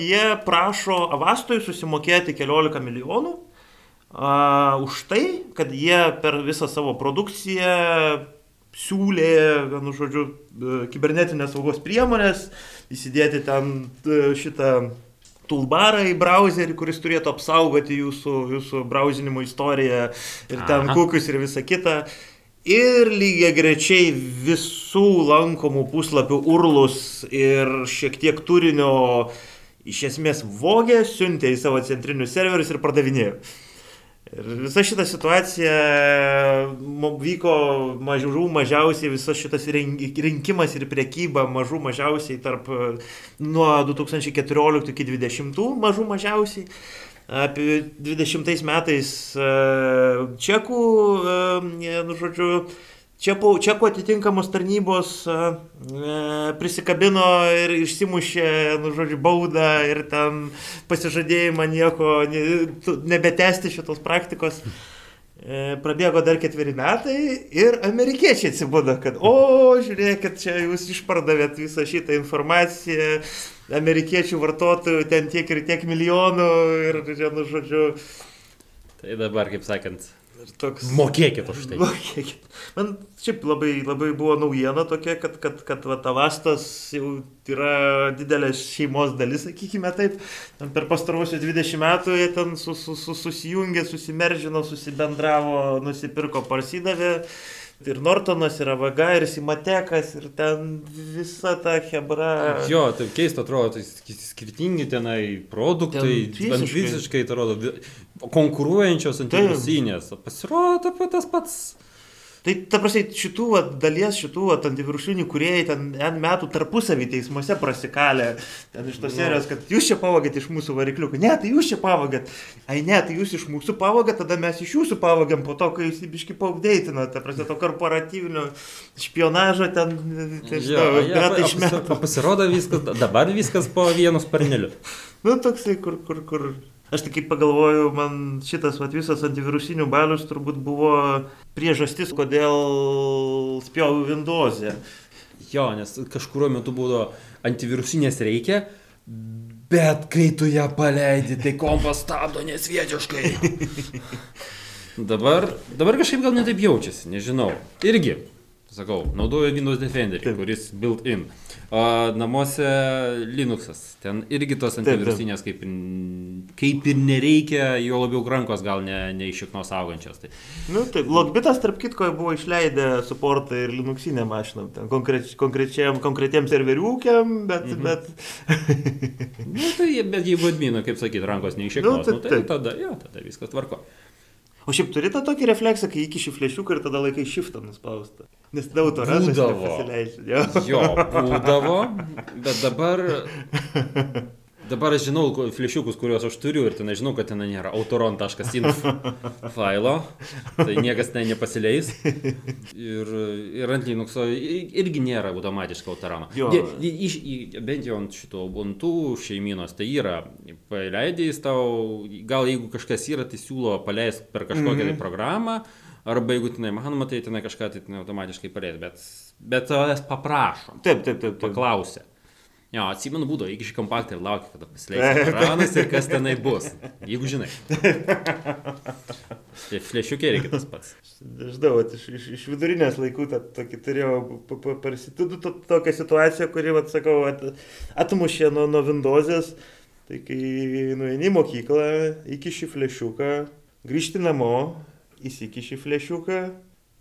Jie prašo Avastui susimokėti 14 milijonų a, už tai, kad jie per visą savo produkciją siūlė, vienu žodžiu, e, kibernetinės saugos priemonės, įsidėti ten e, šitą toolbarą į browserį, kuris turėtų apsaugoti jūsų, jūsų browsinimo istoriją ir ten Aha. kukius ir visą kitą. Ir lygiai grečiai visų lankomų puslapių urlus ir šiek tiek turinio iš esmės vogė, siuntė į savo centrinius serverius ir pardavinėjo. Ir visa šita situacija vyko mažų mažiausiai, visas šitas rin- rinkimas ir priekyba mažų mažiausiai tarp nuo 2014 iki 2020 mažų mažiausiai. Apie 20 metais e, čekų, e, nu, žodžiu, Čekų, čekų atitinkamos tarnybos e, prisikabino ir išsimušė, nu, žodžiu, baudą ir ten pasižadėjimą nieko ne, nebetesti šitos praktikos. E, prabėgo dar ketveri metai ir amerikiečiai atsibudo, kad, o, žiūrėkit, čia jūs išpardavėt visą šitą informaciją, amerikiečių vartotojų ten tiek ir tiek milijonų ir, nu, žodžiu. Tai dabar, kaip sakant, toks... Mokėkit už tai. Mokėkit. Man šiaip labai, labai buvo naujiena tokia, kad, kad, kad va, Tavastas jau yra didelė šeimos dalis, sakykime taip. Ten per pastarosius 20 metų jie ten su, su, su, susijungė, susimeržino, susibendravo, nusipirko, parsidavė. Ir Nortonas, ir Avaga, ir Simatekas, ir ten visa ta hebra. Jo, tai keista atrodo, tai skirtingi tenai produktai, ten visiškai, visiškai atrodo, konkuruojančios antivirusinės. Pasirodo tas pats. Tai ta prasme, šitų va, dalies, šitų va, antivirusinių kuriejai ten N metų tarpusavį teismuose prasikalė. Ten iš tos serijos, kad jūs čia pavogėt iš mūsų varikliukų. Ne, tai jūs čia pavogėt. Ai ne, tai jūs iš mūsų pavogėt, tada mes iš jūsų pavogėm po to, kai jūs įbiški paugdeitina. Ta prasme, to korporatyvinio špionažo ten. Tai, žinau, ja, ja, pa, pasirodo viskas, dabar viskas po vienu sparneliu. nu, toksai, kur, kur, kur Aš tik kaip pagalvoju, man šitas vat, visas antivirusinių balius turbūt buvo priežastis, kodėl spjauju Windows'e. Jo, nes kažkurio metu buvo antivirusinės reikia, bet kai tu ją paleidi, tai kompas stabdo nesvietiškai. dabar, dabar kažkaip gal netaip jaučiasi, nežinau. Irgi, sakau, naudoju Windows Defender, kuris built-in. Namuose Linuxas. Ten irgi tos antivirusinės kaip, kaip ir nereikia, jo labiau rankos gal ne, ne iš šiknos augančios. Tai. Nu, tai Logbitas, tarp kitko, buvo išleidę suportą ir Linuxinę mašiną, konkreč, konkrečiam, konkretiem serveriukėm, bet... Mhm. bet... nu, tai, bet jeigu admino, kaip sakyt, rankos ne iš šiknos, nu, tai, nu, tai tada, jo, tada viskas tvarko. O šiaip turi tą tokį refleksą, kai įkiši flešiuką ir tada laikai shiftą nuspaustą. Nes tada autoratas pasileidžia. Jo. jo, būdavo, bet dabar Dabar aš žinau flešiukus, kuriuos aš turiu ir ten žinau, kad ten nėra autoron.inf failo, tai niekas ten nepasileis. Ir, ir ant Linuxo irgi nėra automatiškai autorono. Iš, bent jau ant šito Ubuntu šeiminos tai yra. Paleidai jis tau, gal jeigu kažkas yra, tai siūlo paleisti per kažkokią mm -hmm. tai programą. Arba jeigu tenai manoma, tai tenai kažką tai tenai automatiškai paleis, bet, bet tavęs paprašo. Taip, taip, taip. taip. Paklausia. Jo, atsimenu būdo, iki šį kompaktą ir laukia, kada pasileis ekranas ir kas tenai bus. Jeigu žinai. Tai flešiukė reikia tas pats. Žinau, iš, iš, iš vidurinės laikų tą, tokį turėjau parsitūdų to, tokią situaciją, kuri, vat, sakau, at, atmušė nuo, nuo Windows'ės. Tai kai nueini į mokyklą, iki šį flešiuką, grįžti namo, įsikiši flešiuką,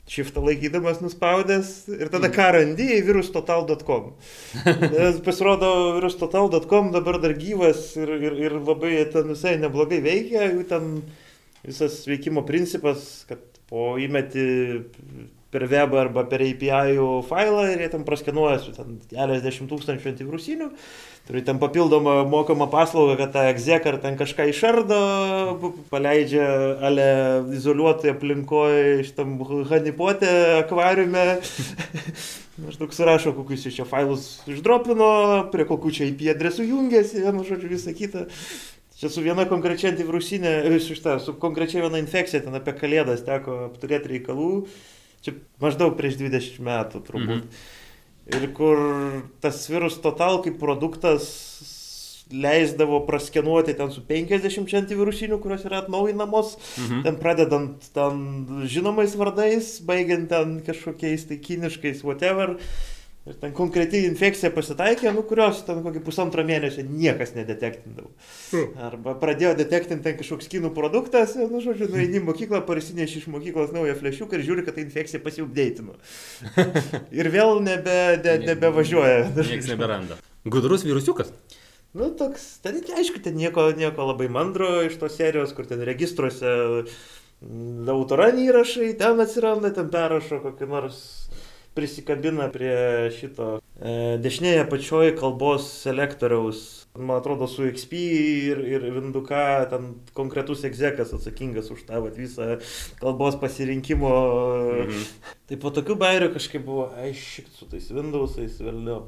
Šiftą laikydamas nuspaudęs ir tada ką randi į virustotal.com. Pasirodo, virustotal.com dabar dar gyvas ir, ir, ir labai ten visai neblogai veikia, jų ten visas veikimo principas, kad po įmeti per webą arba per API failą ir jie ten praskenuoja su ten keliasdešimt tūkstančių antivirusinių. Turi ten papildomą mokamą paslaugą, kad tą egzek ar ten kažką išardo, paleidžia ale izoliuotoje aplinkoje, šitam hanipotė akvariume. Maždaug surašo, kokius čia failus išdropino, prie kokių čia IP adresų jungiasi, vienu žodžiu, visą kitą. Čia su viena konkrečia antivirusinė, su, šitą, su konkrečia viena infekcija, ten apie kalėdas teko apturėti reikalų. Čia maždaug prieš 20 metų turbūt. Mhm. Ir kur tas virus total kaip produktas leisdavo praskenuoti ten su 50 antivirusinių, kurios yra atnaujinamos, mhm. ten pradedant ten žinomais vardais, baigiant ten kažkokiais tai kiniškais, whatever. Ir ten konkreti infekcija pasitaikė, nu kurios ten kokį pusantro mėnesio niekas nedetektindavo. Hmm. Arba pradėjo detektinti ten kažkoks kinų produktas, nu žodžiu, nueini į mokyklą, parsinešė iš mokyklos naują flešiuką ir žiūri, kad ta infekcija pasiupdeitino. ir vėl nebe, ne, nebevažiuoja. Niekas neberanda. Gudrus virusiukas. Nu, toks, ten, aišku, ten nieko, nieko labai mandro iš tos serijos, kur ten registruose autoranį įrašai, ten atsiranda, ten perrašo kokį nors prisikabina prie šito e, dešinėje pačioje kalbos selektoriaus. Man atrodo, su XP ir, ir Vinduka ten konkretus egzekas atsakingas už tą vat, visą kalbos pasirinkimo. Mhm. Tai po tokių bairių kažkaip buvo, aiškit su tais Windowsais vėliau.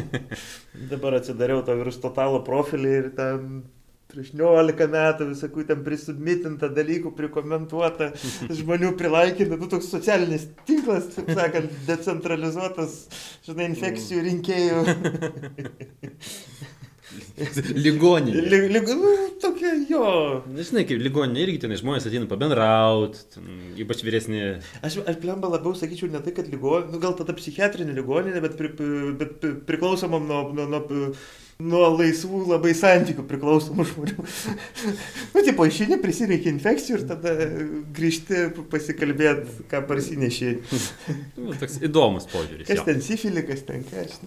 Dabar atsidariau tą virus totalo profilį ir ten prieš 11 metų visokių ten prisubmitinta dalykų, prikomentuota, žmonių prilaikinta, nu toks socialinis tinklas, taip sakant, decentralizuotas, žinai, infekcijų rinkėjų. Ligoninė. Lig, lig, nu, tokia jo. Na, žinai, kaip ligoninė irgi ten žmonės ateina pabendrauti, ypač vyresni. Aš, aš plemba labiau sakyčiau ne tai, kad ligoninė, nu, gal tada psichiatrinė ligoninė, bet, pri, bet priklausomam nuo, nuo, nuo nuo laisvų labai santykių priklausomų žmonių. nu, tipo, išeini, prisireikia infekcijų ir tada grįžti pasikalbėti, ką parsinešiai. nu, toks įdomus požiūris. Kas jo. ten sifilį, kas ten kas.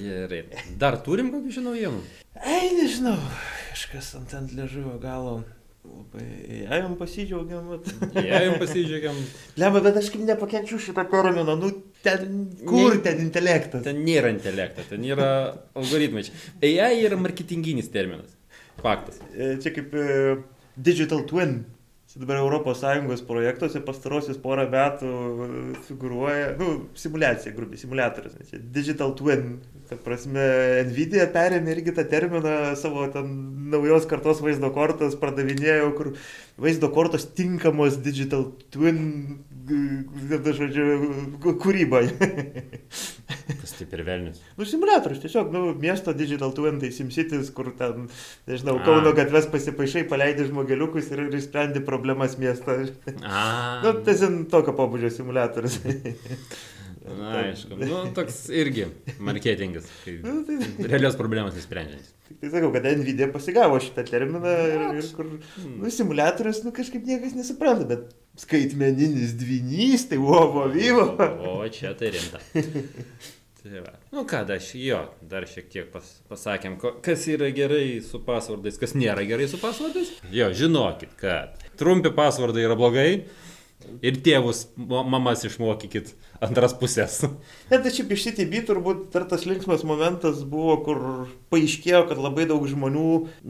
Gerai. Dar turim kokių žinau jiem? Ei, nežinau, kažkas ant ant liežuvio galo. Labai, jam pasidžiaugiam. Jam pasidžiaugiam. Lemba, bet aš kaip nepakenčiu šitą terminą, nu ten, kur Ne- ten intelektas? Ten nėra intelekto, ten yra algoritmai. AI yra marketinginis terminas. Faktas. E, Čia kaip e, Digital Twin. Čia dabar ES projektuose pastarosius porą metų e, figuruoja, nu, simulacija, grubiai, simulatorius. Čia Digital Twin. Ta prasme, Nvidia perėmė irgi tą terminą savo ten naujos kartos vaizdo kortas, pardavinėjo, kur vaizdo kortos tinkamos Digital Twin, žodžiu, kūrybai. Tas taip ir velnis. Nu, simulatorius, tiesiog, nu, miesto Digital Twin, tai SimCities, kur ten, nežinau, A. Kauno gatves pasipaišai, paleidai žmogeliukus ir, ir išsprendi problemas miesto. A. Nu, tai ten tokio pobūdžio simulatorius. Na, aišku. Nu, toks irgi marketingas. Nu, tai, Realios problemos įsprendžiantis. tai sakau, kad Nvidia pasigavo šitą terminą ir, ir kur, Hmm. nu, simulatorius, nu, kažkaip niekas nesupranta, bet skaitmeninis dvinys, tai uovo vyvo. O, čia tai rimta. Tai va. Nu ką, dar, jo, dar šiek tiek pas, pasakėm, ko, kas yra gerai su pasvardais, kas nėra gerai su pasvardais. Jo, žinokit, kad trumpi pasvardai yra blogai ir tėvus, mamas išmokykit antras pusės. Net tai šiaip iš CTB turbūt dar tas linksmas momentas buvo, kur paaiškėjo, kad labai daug žmonių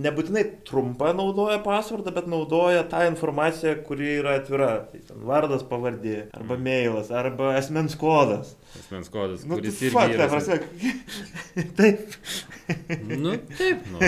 nebūtinai trumpą naudoja pasvardą, bet naudoja tą informaciją, kuri yra atvira. Tai ten vardas, pavardė, arba mailas, arba asmens kodas. Asmens kodas, Nu, kuris irgi fuck, yra. prasme. Taip. Nu, taip, nu.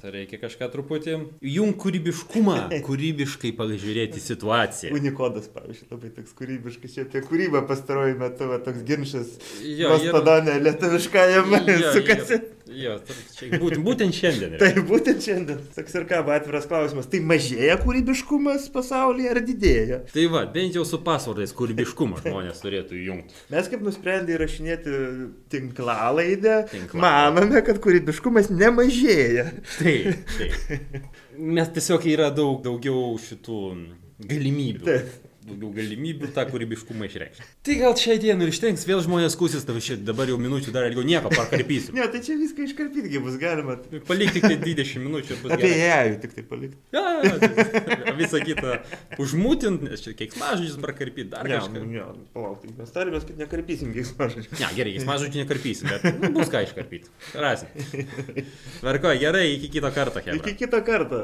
Tai reikia kažką truputį. Jum kūrybiškumą, kūrybiškai pažiūrėti situaciją. Unikodas, pavyzdžiui, labai toks kūrybiškas, čia apie kūrybą pastaruoju metu, va, toks ginčas. Jo, Mastodonė lietuviškajame Jo, sukasi. Jo, čia, būtent, būtent šiandien. Tai būtent šiandien, toks ir ką, atviras klausimas. Tai mažėja kūrybiškumas pasaulyje ar didėja? Tai va, bent jau su pasvardais kūrybiškumą žmonės turėtų įjungti. Mes kaip nusprendė įrašinėti tinklalaidę, Tinklalaidė. manome, kad kūrybiškumas nemažėja. Taip, taip. Mes tiesiog yra daug daugiau šitų galimybių. Taip. Daugiau galimybių tą kūrybiškumą išreikšti. Tai gal šią dieną ir ištenks, vėl žmonės skūsis, tavo šiandien dabar jau minučių dar ilgiau nieko, pakarpysiu. Ne, tai čia viską iškarpytgi bus galima. Palikti tik tai 20 minučių Apie ją tik tai palikti. Ja, ja, ja, visą kitą užmūtint, nes čia keiksmažodžius prakarpyti dar Ne, kažką. ne, palauk, tai mes tarėmės, kad nekarpysim giksmažodžių. Ne, gerai, keiksmažodžių nekarpysim, bet nu, bus ką iškarpyti. Rasim. Tvarko, gerai, iki kito karto, Hebra. Iki kito karto.